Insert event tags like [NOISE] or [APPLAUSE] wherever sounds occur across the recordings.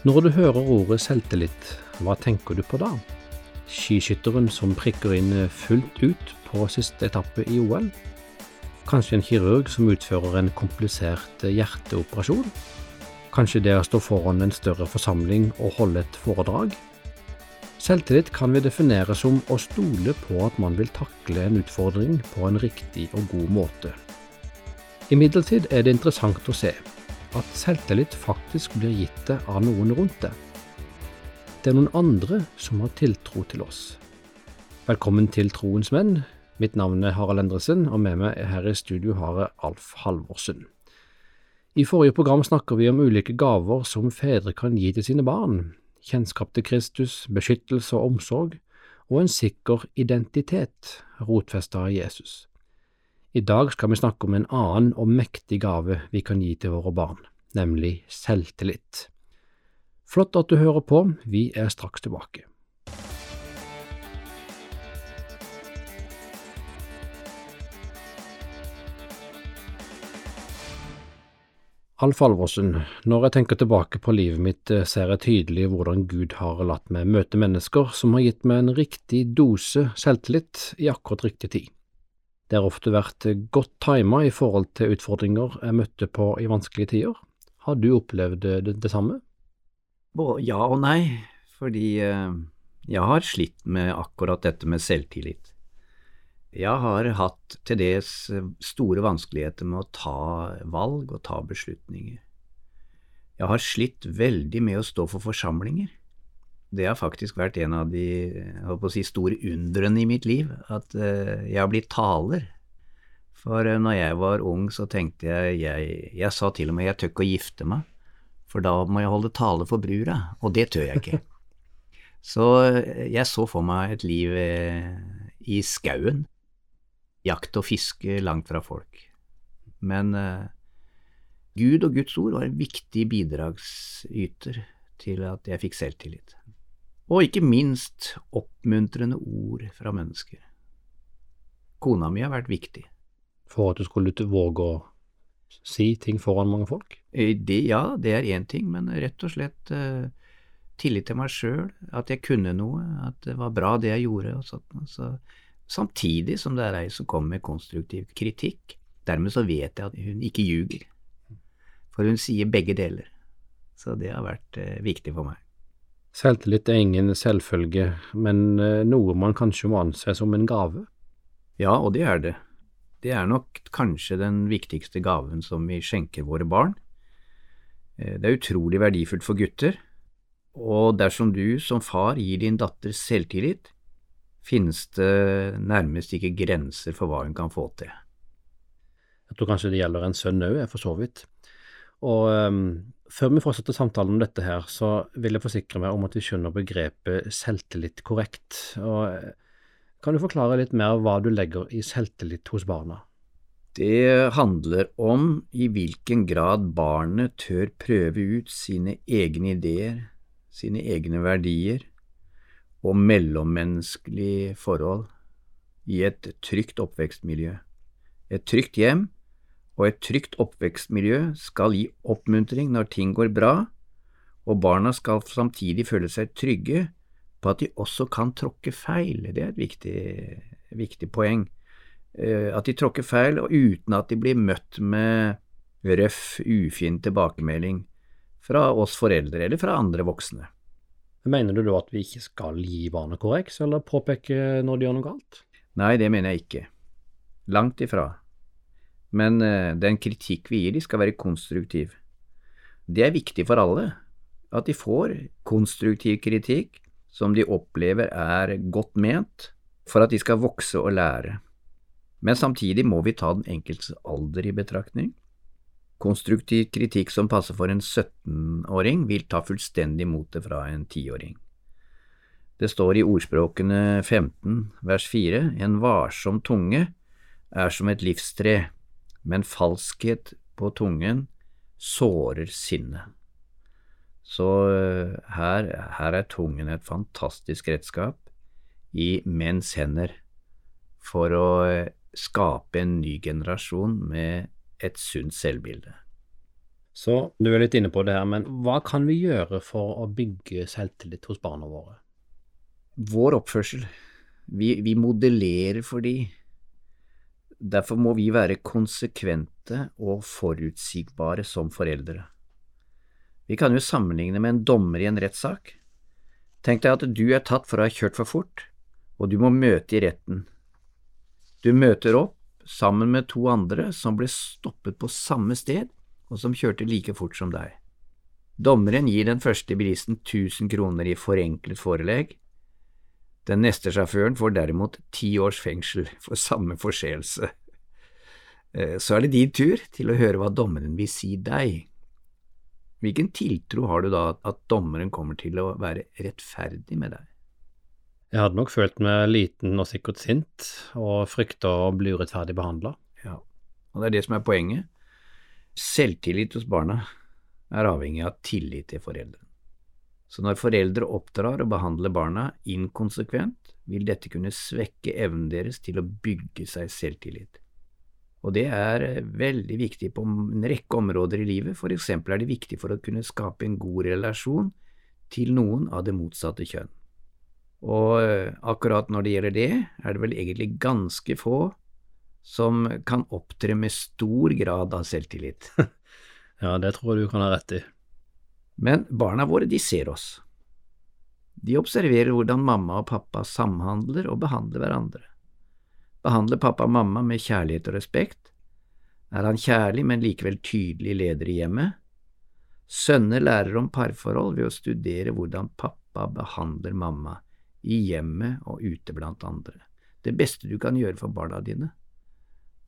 Når du hører ordet selvtillit, hva tenker du på da? Skiskytteren som prikker inn fullt ut på siste etappe i OL? Kanskje en kirurg som utfører en komplisert hjerteoperasjon? Kanskje det å stå foran en større forsamling og holde et foredrag? Selvtillit kan vi definere som å stole på at man vil takle en utfordring på en riktig og god måte. Imidlertid er det interessant å se at selvtillit faktisk blir gitt det av noen rundt det. Det er noen andre som har tiltro til oss. Velkommen til Troens menn. Mitt navn er Harald Endresen, og med meg her i studio har jeg Alf Halvorsen. I forrige program snakker vi om ulike gaver som fedre kan gi til sine barn, kjennskap til Kristus, beskyttelse og omsorg, og en sikker identitet rotfesta av Jesus. I dag skal vi snakke om en annen og mektig gave vi kan gi til våre barn, nemlig selvtillit. Flott at du hører på, vi er straks tilbake. Alf Alvorsen, når jeg tenker tilbake på livet mitt, eh, ser jeg tydelig hvordan Gud har latt meg møte mennesker som har gitt meg en riktig dose selvtillit i akkurat riktig tid. Det har ofte vært godt tima i forhold til utfordringer jeg møtte på i vanskelige tider. Har du opplevd det, det samme? Ja og nei, fordi eh, jeg har slitt med akkurat dette med selvtillit. Jeg har hatt til dels store vanskeligheter med å ta valg og ta beslutninger. Jeg har slitt veldig med å stå for forsamlinger. Det har faktisk vært en av de si, store undrene i mitt liv, at uh, jeg har blitt taler. For uh, når jeg var ung, så tenkte jeg, jeg Jeg sa til og med jeg tør ikke å gifte meg, for da må jeg holde tale for brura, og det tør jeg ikke. [LAUGHS] så uh, jeg så for meg et liv i skauen jakt og fiske langt fra folk. Men Gud og Guds ord var en viktig bidragsyter til at jeg fikk selvtillit. Og ikke minst oppmuntrende ord fra mennesker. Kona mi har vært viktig. For at du skulle våge å si ting foran mange folk? Eh, det, ja, det er én ting, men rett og slett uh, tillit til meg sjøl, at jeg kunne noe, at det var bra det jeg gjorde og sånt. Så samtidig som det er ei som kommer med konstruktiv kritikk. Dermed så vet jeg at hun ikke ljuger, for hun sier begge deler. Så det har vært eh, viktig for meg. Selvtillit er ingen selvfølge, men eh, noe man kanskje må anse som en gave? Ja, og det er det. Det er nok kanskje den viktigste gaven som vi skjenker våre barn. Eh, det er utrolig verdifullt for gutter, og dersom du som far gir din datter selvtillit, finnes det nærmest ikke grenser for hva hun kan få til. Jeg tror kanskje det gjelder en sønn òg, for så vidt. Og um, før vi fortsetter samtalen om dette her, så vil jeg forsikre meg om at vi skjønner begrepet selvtillit korrekt. Og eh, kan du forklare litt mer hva du legger i selvtillit hos barna? Det handler om i hvilken grad barnet tør prøve ut sine egne ideer, sine egne verdier, og mellommenneskelige forhold i et trygt oppvekstmiljø. Et trygt hjem og et trygt oppvekstmiljø skal gi oppmuntring når ting går bra, og barna skal samtidig føle seg trygge på at de også kan tråkke feil. Det er et viktig, viktig poeng. Eh, at de tråkker feil, og uten at de blir møtt med røff, ufin tilbakemelding fra oss foreldre eller fra andre voksne. Mener du da at vi ikke skal gi barnet korreks, eller påpeke når de gjør noe galt? Nei, det mener jeg ikke. Langt ifra. Men uh, den kritikk vi gir de skal være konstruktiv. Det er viktig for alle, at de får konstruktiv kritikk som de opplever er godt ment, for at de skal vokse og lære. Men samtidig må vi ta den enkeltes alder i betraktning. Konstruktiv kritikk som passer for en 17-åring, vil ta fullstendig motet fra en 10-åring. Det står i ordspråkene 15 vers 4 En varsom tunge er som et livstre, men falskhet på tungen sårer sinnet. Så eh, her, her er tungen et fantastisk redskap i menns hender for å eh, skape en ny generasjon med et sunt selvbilde. Så du er litt inne på det her, men hva kan vi gjøre for å bygge selvtillit hos barna våre? Vår oppførsel. Vi, vi modellerer for de. Derfor må vi være konsekvente og forutsigbare som foreldre. Vi kan jo sammenligne med en dommer i en rettssak. Tenk deg at du er tatt for å ha kjørt for fort, og du må møte i retten. Du møter opp sammen med to andre som ble stoppet på samme sted, og som kjørte like fort som deg. Dommeren gir den første bilisten 1000 kroner i forenklet forelegg. Den neste sjåføren får derimot ti års fengsel for samme forseelse. Eh, så er det din tur til å høre hva dommeren vil si deg. Hvilken tiltro har du da at dommeren kommer til å være rettferdig med deg? Jeg hadde nok følt meg liten og sikkert sint, og frykta å bli urettferdig behandla. Ja, og det er det som er poenget. Selvtillit hos barna er avhengig av tillit til foreldrene. Så når foreldre oppdrar og behandler barna inkonsekvent, vil dette kunne svekke evnen deres til å bygge seg selvtillit. Og det er eh, veldig viktig på en rekke områder i livet, for eksempel er det viktig for å kunne skape en god relasjon til noen av det motsatte kjønn. Og eh, akkurat når det gjelder det, er det vel egentlig ganske få som kan opptre med stor grad av selvtillit. [LAUGHS] ja, det tror jeg du kan ha rett i. Men barna våre, de ser oss. De observerer hvordan mamma og pappa samhandler og behandler hverandre. Behandler pappa og mamma med kjærlighet og respekt? Er han kjærlig, men likevel tydelig leder i hjemmet? Sønner lærer om parforhold ved å studere hvordan pappa behandler mamma, i hjemmet og ute blant andre. Det beste du kan gjøre for barna dine,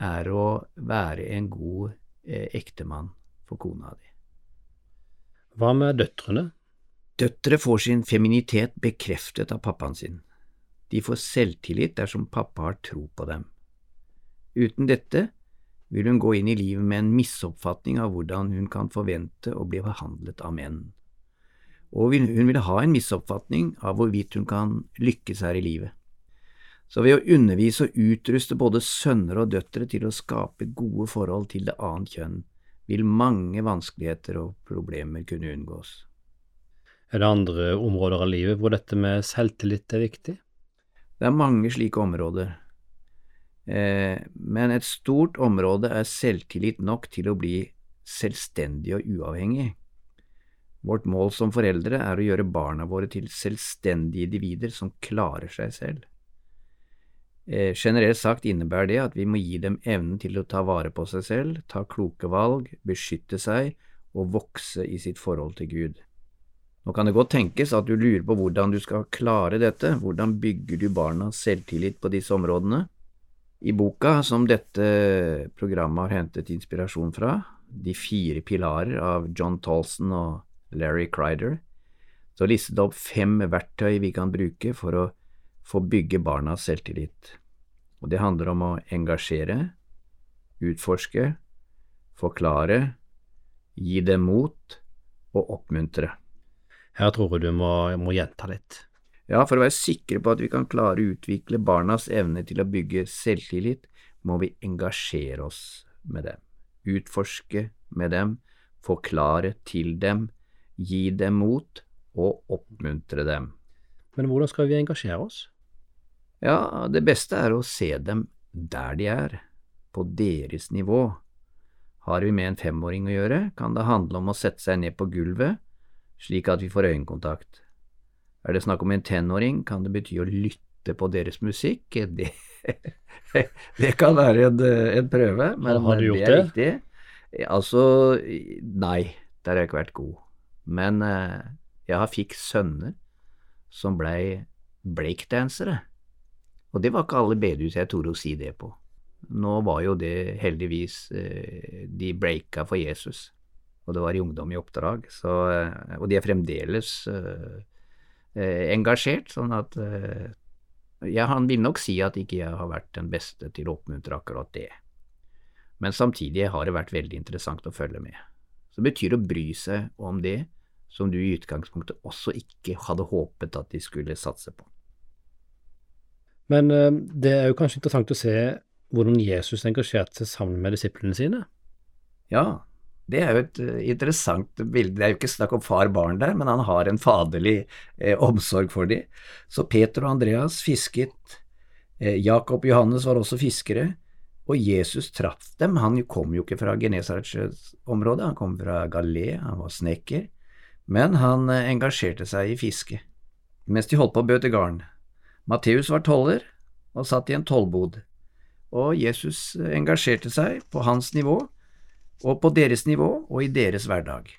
er å være en god eh, ektemann for kona di. Hva med døtrene? Døtre får sin feminitet bekreftet av pappaen sin. De får selvtillit dersom pappa har tro på dem. Uten dette vil hun gå inn i livet med en misoppfatning av hvordan hun kan forvente å bli behandlet av menn. Og hun vil ha en misoppfatning av hvorvidt hun kan lykkes her i livet. Så ved å undervise og utruste både sønner og døtre til å skape gode forhold til det annet kjønn, vil mange vanskeligheter og problemer kunne unngås. Er det andre områder av livet hvor dette med selvtillit er viktig? Det er mange slike områder, eh, men et stort område er selvtillit nok til å bli selvstendig og uavhengig. Vårt mål som foreldre er å gjøre barna våre til selvstendige individer som klarer seg selv. Eh, generelt sagt innebærer det at vi må gi dem evnen til å ta vare på seg selv, ta kloke valg, beskytte seg og vokse i sitt forhold til Gud. Nå kan det godt tenkes at du lurer på hvordan du skal klare dette, hvordan bygger du barnas selvtillit på disse områdene? I boka som dette programmet har hentet inspirasjon fra, De fire pilarer av John Tolson og Larry Crider, så listet det opp fem verktøy vi kan bruke for å få bygge barnas selvtillit. Og det handler om å engasjere, utforske, forklare, gi dem mot og oppmuntre. Her tror jeg du må, må gjenta litt. Ja, for å være sikre på at vi kan klare å utvikle barnas evne til å bygge selvtillit, må vi engasjere oss med dem, utforske med dem, forklare til dem, gi dem mot og oppmuntre dem. Men hvordan skal vi engasjere oss? Ja, det beste er å se dem der de er, på deres nivå. Har vi med en femåring å gjøre, kan det handle om å sette seg ned på gulvet, slik at vi får øyekontakt. Er det snakk om en tenåring, kan det bety å lytte på deres musikk. [LAUGHS] Det, det kan være en, en prøve, men har du gjort det? Er riktig. Altså, nei, der har jeg ikke vært god. Men eh, jeg fikk sønner som blei breakdansere. Og det var ikke alle bedehus jeg torde å si det på. Nå var jo det heldigvis eh, De breaka for Jesus, og det var i Ungdom i oppdrag, så, eh, og de er fremdeles eh, engasjert, sånn at ja, han vil nok si at ikke jeg har vært den beste til å oppmuntre akkurat det. Men samtidig har det vært veldig interessant å følge med. Så det betyr å bry seg om det som du i utgangspunktet også ikke hadde håpet at de skulle satse på. Men eh, det er jo kanskje interessant å se hvordan Jesus engasjerte seg sammen med disiplene sine? Ja, Det er jo et uh, interessant bilde. Det er jo ikke snakk om far-barn der, men han har en faderlig eh, omsorg for dem. Så Peter og Andreas fisket, eh, Jakob og Johannes var også fiskere, og Jesus traff dem. Han kom jo ikke fra Genesarets område, han kom fra Galilea, han var snekker, men han eh, engasjerte seg i fiske mens de holdt på å bøte garn. Matteus var toller og satt i en tollbod, og Jesus engasjerte seg på hans nivå og på deres nivå og i deres hverdag.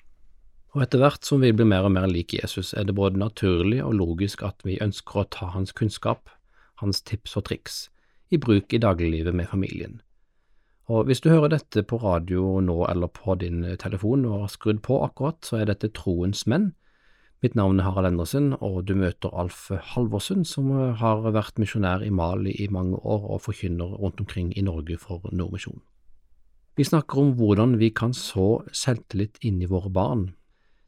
Og etter hvert som vi blir mer og mer lik Jesus, er det både naturlig og logisk at vi ønsker å ta hans kunnskap, hans tips og triks, i bruk i dagliglivet med familien. Og hvis du hører dette på radio nå eller på din telefon og har skrudd på akkurat, så er dette Troens menn. Mitt navn er Harald Endresen, og du møter Alf Halvorsen, som har vært misjonær i Mali i mange år og forkynner rundt omkring i Norge for Nordmisjonen. Vi snakker om hvordan vi kan så selvtillit inn i våre barn.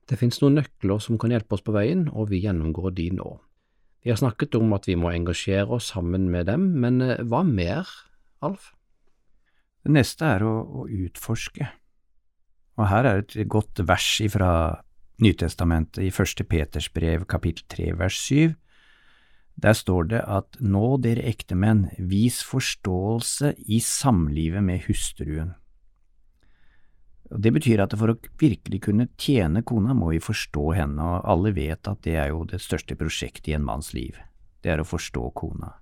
Det finnes noen nøkler som kan hjelpe oss på veien, og vi gjennomgår de nå. Vi har snakket om at vi må engasjere oss sammen med dem, men eh, hva mer, Alf? Det neste er å, å utforske, og her er et godt vers fra Nytestamentet i første Peters brev kapittel tre vers syv. Der står det at nå dere ektemenn, vis forståelse i samlivet med hustruen Det betyr at for å virkelig kunne tjene kona, må vi forstå henne, og alle vet at det er jo det største prosjektet i en manns liv, det er å forstå kona.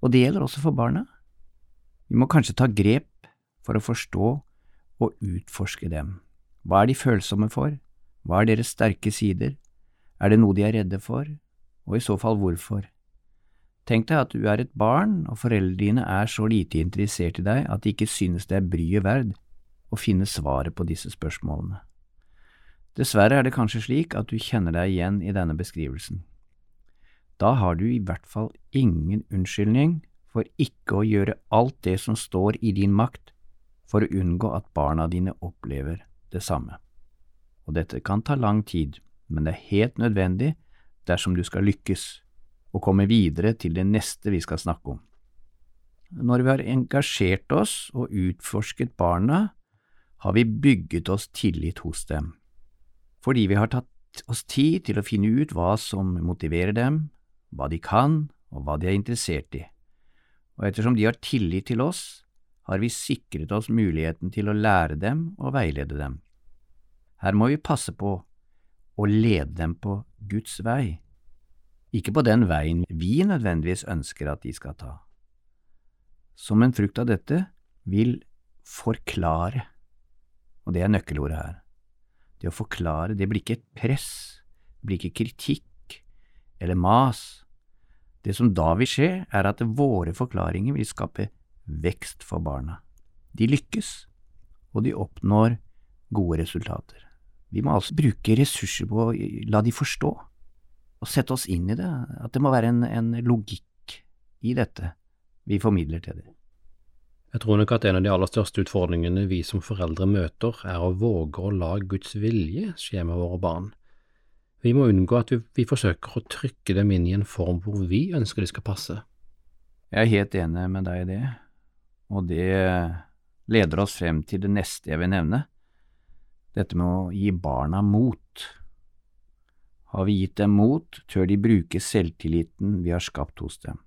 Og det gjelder også for barna. Vi må kanskje ta grep for å forstå og utforske dem. Hva er de følsomme for? Hva er deres sterke sider? Er det noe de er redde for? Og i så fall hvorfor? Tenk deg at du er et barn, og foreldrene dine er så lite interessert i deg at de ikke synes det er bryet verd å finne svaret på disse spørsmålene. Dessverre er det kanskje slik at du kjenner deg igjen i denne beskrivelsen. Da har du i hvert fall ingen unnskyldning for ikke å gjøre alt det som står i din makt for å unngå at barna dine opplever det samme. Og dette kan ta lang tid, men det er helt nødvendig dersom du skal lykkes og komme videre til det neste vi skal snakke om. Når vi har engasjert oss og utforsket barna, har vi bygget oss tillit hos dem, fordi vi har tatt oss tid til å finne ut hva som motiverer dem, hva de kan og hva de er interessert i, og ettersom de har tillit til oss, har vi sikret oss muligheten til å lære dem og veilede dem. Her må vi passe på å lede dem på Guds vei, ikke på den veien vi nødvendigvis ønsker at de skal ta. Som en frukt av dette vil forklare og det er nøkkelordet her. Det å forklare, det blir ikke et press, det blir ikke kritikk eller mas. Det som da vil skje, er at våre forklaringer vil skape vekst for barna. De lykkes, og de oppnår gode resultater. Vi må altså bruke ressurser på å la de forstå, og sette oss inn i det, at det må være en, en logikk i dette vi formidler til dem. Jeg tror nok at en av de aller største utfordringene vi som foreldre møter, er å våge å la Guds vilje skje med våre barn. Vi må unngå at vi, vi forsøker å trykke dem inn i en form hvor vi ønsker de skal passe. Jeg er helt enig med deg i det, og det leder oss frem til det neste jeg vil nevne, dette med å gi barna mot. Har vi gitt dem mot, tør de bruke selvtilliten vi har skapt hos dem,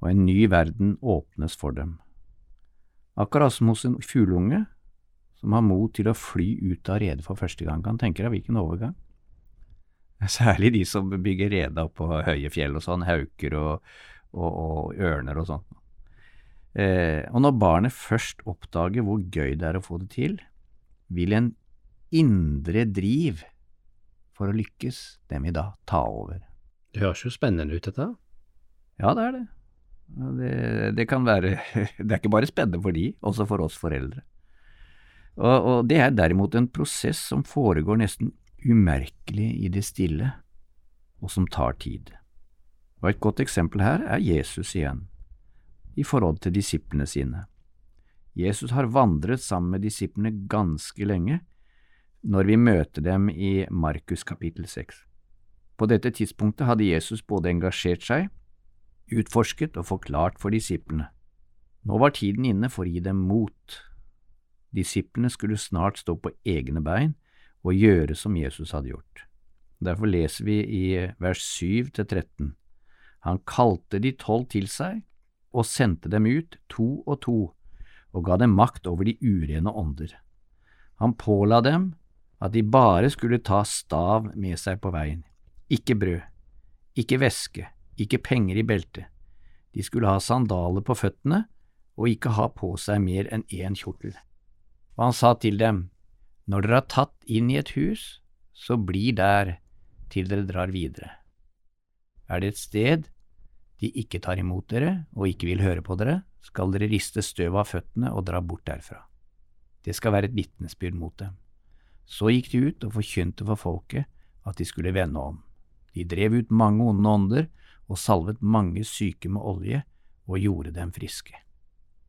og en ny verden åpnes for dem akkurat som hos en fugleunge som har mot til å fly ut av redet for første gang. Kan tenke deg hvilken overgang. Særlig de som bygger opp på høye fjell og sånn, hauker og, og, og ørner og sånn. Eh, og når barnet først oppdager hvor gøy det er å få det til, vil en indre driv for å lykkes, den vil da ta over. Det høres jo spennende ut, dette. Ja, det er det. Det, det, kan være [LAUGHS] Det er ikke bare spennende for de, også for oss foreldre. Og, og det er derimot en prosess som foregår nesten umerkelig i det stille, og som tar tid. Og Et godt eksempel her er Jesus igjen, i forhold til disiplene sine. Jesus har vandret sammen med disiplene ganske lenge, når vi møter dem i Markus kapittel 6. På dette tidspunktet hadde Jesus både engasjert seg utforsket og forklart for disiplene. Nå var tiden inne for å gi dem mot. Disiplene skulle snart stå på egne bein og gjøre som Jesus hadde gjort. Derfor leser vi i vers 7 til 13. Han kalte de tolv til seg og sendte dem ut to og to og ga dem makt over de urene ånder. Han påla dem at de bare skulle ta stav med seg på veien, ikke brød, ikke væske, ikke penger i beltet. De skulle ha sandaler på føttene og ikke ha på seg mer enn én kjortel. Og han sa til dem, Når dere har tatt inn i et hus, så bli der til dere drar videre. Er det et sted de ikke tar imot dere og ikke vil høre på dere, skal dere riste støv av føttene og dra bort derfra. Det skal være et vitnesbyrd mot dem. Så gikk de ut og forkynte for folket at de skulle vende om. De drev ut mange onde ånder og salvet mange syke med olje og gjorde dem friske.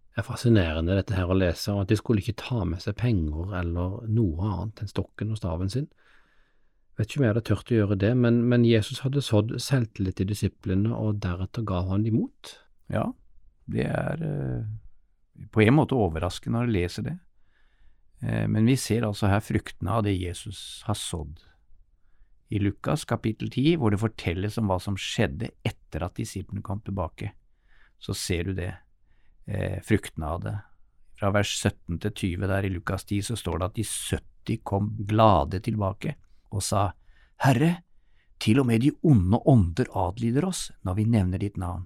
Det er fascinerende dette her å lese, og at de skulle ikke ta med seg penger eller noe annet enn stokken og staven sin. Vet ikke om jeg hadde turt å gjøre det, men, men Jesus hadde sådd selvtillit i disiplene, og deretter ga han dem mot. Ja, det er eh, på en måte overraskende når du leser det. Eh, men vi ser altså her fruktene av det Jesus har sådd. I Lukas kapittel 10, hvor det fortelles om hva som skjedde etter at disiplene kom tilbake, så ser du det, eh, fruktene av det. Fra vers 17 til 20 der i Lukas 10 så står det at de 70 kom glade tilbake og sa, Herre, til og med de onde ånder adlyder oss når vi nevner ditt navn.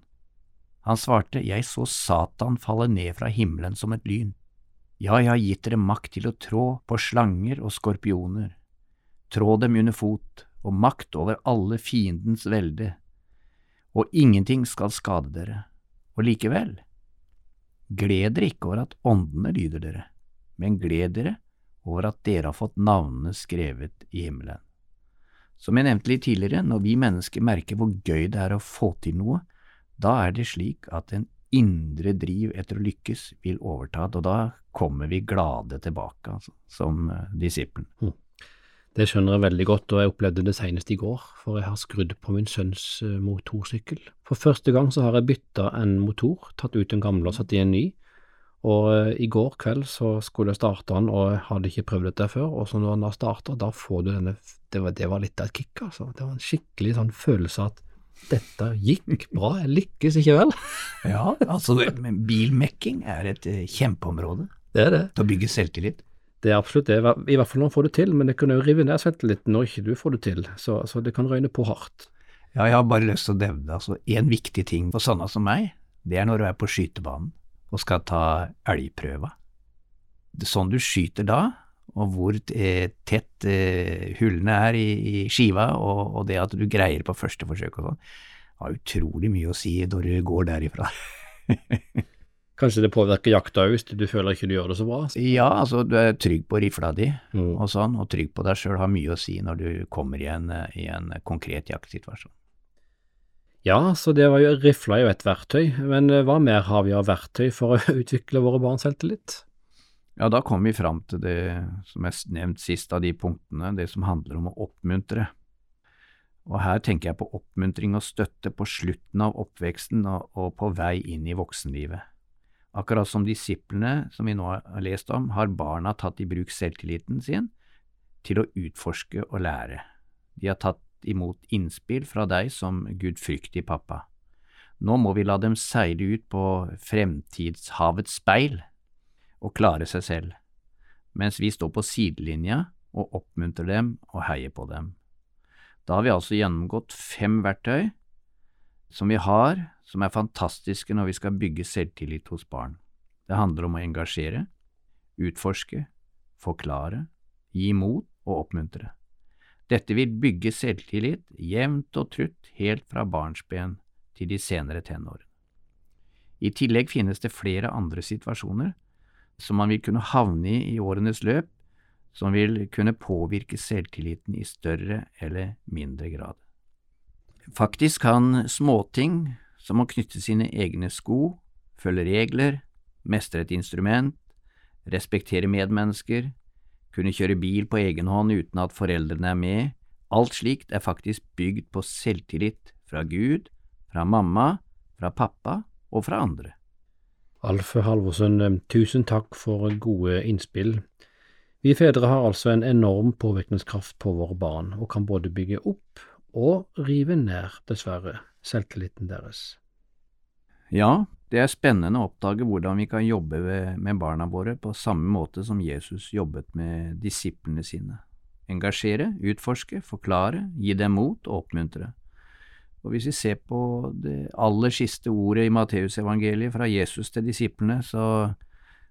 Han svarte, Jeg så Satan falle ned fra himmelen som et lyn. Ja, jeg har gitt dere makt til å trå på slanger og skorpioner, trå dem under fot, og makt over alle fiendens velde, og ingenting skal skade dere. Og likevel, gled dere ikke over at åndene lyder dere, men gled dere over at dere har fått navnene skrevet i himmelen. Som jeg nevnte litt tidligere, når vi mennesker merker hvor gøy det er å få til noe, da er det slik at en indre driv etter å lykkes vil overta, og da kommer vi glade tilbake, altså, som uh, disippelen. Mm. Det skjønner jeg veldig godt, og jeg opplevde det senest i går, for jeg har skrudd på min sønns uh, motorsykkel. For første gang så har jeg bytta en motor, tatt ut en gammel og satt i en ny, og uh, i går kveld så skulle jeg starte den, og jeg hadde ikke prøvd dette før, og så når den har starta, da får du denne det var, det var, litt av et kick, altså. Det var en skikkelig sånn følelse at dette gikk bra, jeg lykkes ikke vel? [LAUGHS] ja, altså bilmekking er et kjempeområde. Det er det. Til å bygge selvtillit. Det er absolutt det, i hvert fall når man får det til, men det kan jo rive ned selvtilliten når ikke du får det til, så, så det kan røyne på hardt. Ja, jeg har bare lyst til å nevne altså, en viktig ting for sånne som meg, det er når du er på skytebanen og skal ta elgprøva. Sånn du skyter da, og hvor eh, tett eh, hullene er i, i skiva, og, og, det at du greier på første forsøk og sånn, har utrolig mye å si når du går derifra. [LAUGHS] Kanskje det påvirker jakta òg, hvis du føler ikke du gjør det så bra? Ja, altså du er trygg på rifla di mm. og sånn, og trygg på deg sjøl har mye å si når du kommer i en, i en konkret jaktsituasjon. Ja, så det var jo, rifla er jo et verktøy, men eh, hva mer har vi av verktøy for å [LAUGHS] utvikle våre barns selvtillit? Ja, da kom vi fram til det som er nevnt sist av de punktene, det som handler om å oppmuntre. Og her tenker jeg på oppmuntring og støtte på slutten av oppveksten og, og på vei inn i voksenlivet. Akkurat som disiplene som vi nå har lest om, har barna tatt i bruk selvtilliten sin til å utforske og lære. De har tatt imot innspill fra deg som gudfryktig pappa. Nå må vi la dem seile ut på fremtidshavets speil og klare seg selv, mens vi står på sidelinja og oppmuntrer dem og heier på dem. Da har vi altså gjennomgått fem verktøy som vi har, som er fantastiske når vi skal bygge selvtillit hos barn. Det handler om å engasjere, utforske, forklare, gi mot og oppmuntre. Dette vil bygge selvtillit jevnt og trutt helt fra barnsben til de senere tenårene. I tillegg finnes det flere andre situasjoner som man vil kunne havne i i årenes løp, som vil kunne påvirke selvtilliten i større eller mindre grad. Faktisk kan småting som å knytte sine egne sko, følge regler, mestre et instrument, respektere medmennesker, kunne kjøre bil på egen hånd uten at foreldrene er med, alt slikt er faktisk bygd på selvtillit fra Gud, fra mamma, fra pappa og fra andre. Alf Halvorsen, eh, tusen takk for gode innspill. Vi fedre har altså en enorm påvirkningskraft på våre barn, og kan både bygge opp og rive ned, dessverre, selvtilliten deres. Ja, det er spennende å oppdage hvordan vi kan jobbe med barna våre på samme måte som Jesus jobbet med disiplene sine. Engasjere, utforske, forklare, gi dem mot og oppmuntre. Og Hvis vi ser på det aller siste ordet i Matteusevangeliet fra Jesus til disiplene, så,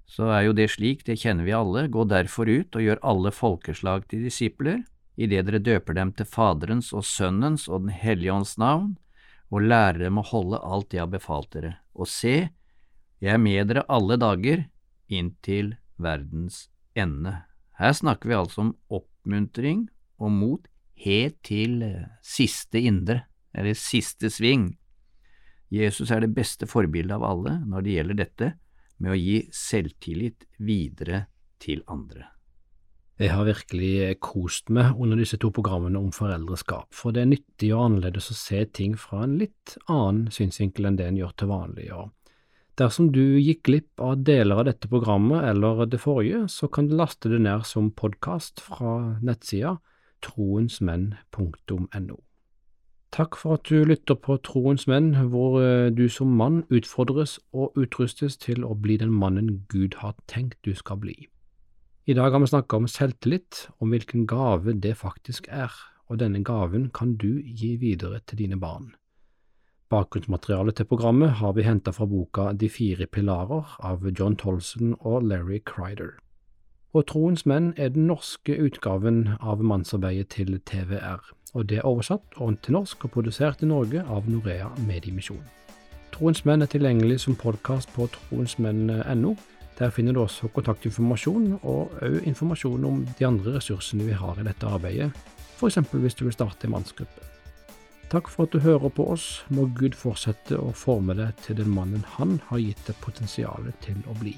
så er jo det slik, det kjenner vi alle, gå derfor ut og gjør alle folkeslag til disipler, idet dere døper dem til Faderens og Sønnens og Den hellige ånds navn, og lærer dem å holde alt jeg har befalt dere. Og se, jeg er med dere alle dager inntil verdens ende. Her snakker vi altså om oppmuntring og mot helt til siste indre eller siste sving. Jesus er det beste forbildet av alle når det gjelder dette med å gi selvtillit videre til andre. Jeg har virkelig kost meg under disse to programmene om foreldreskap, for det er nyttig og annerledes å se ting fra en litt annen synsvinkel enn det en gjør til vanlig. og Dersom du gikk glipp av deler av dette programmet eller det forrige, så kan du laste det ned som podkast fra nettsida troensmenn.no. Takk for at du lytter på Troens menn, hvor eh, du som mann utfordres og utrustes til å bli den mannen Gud har tenkt du skal bli. I dag har vi snakket om selvtillit, om hvilken gave det faktisk er, og denne gaven kan du gi videre til dine barn. Bakgrunnsmaterialet til programmet har vi hentet fra boka De fire pilarer av John Tolson og Larry Crider. Og Troens menn er den norske utgaven av mannsarbeidet til TVR og det er oversatt og til norsk og produsert i Norge av Norea Mediemisjon. Troens menn er tilgjengelig som podkast på troensmenn.no. Der finner du også kontaktinformasjon og òg informasjon om de andre ressursene vi har i dette arbeidet, f.eks. hvis du vil starte en mannsgruppe. Takk for at du hører på oss. Må Gud fortsette å forme deg til den mannen han har gitt deg potensialet til å bli.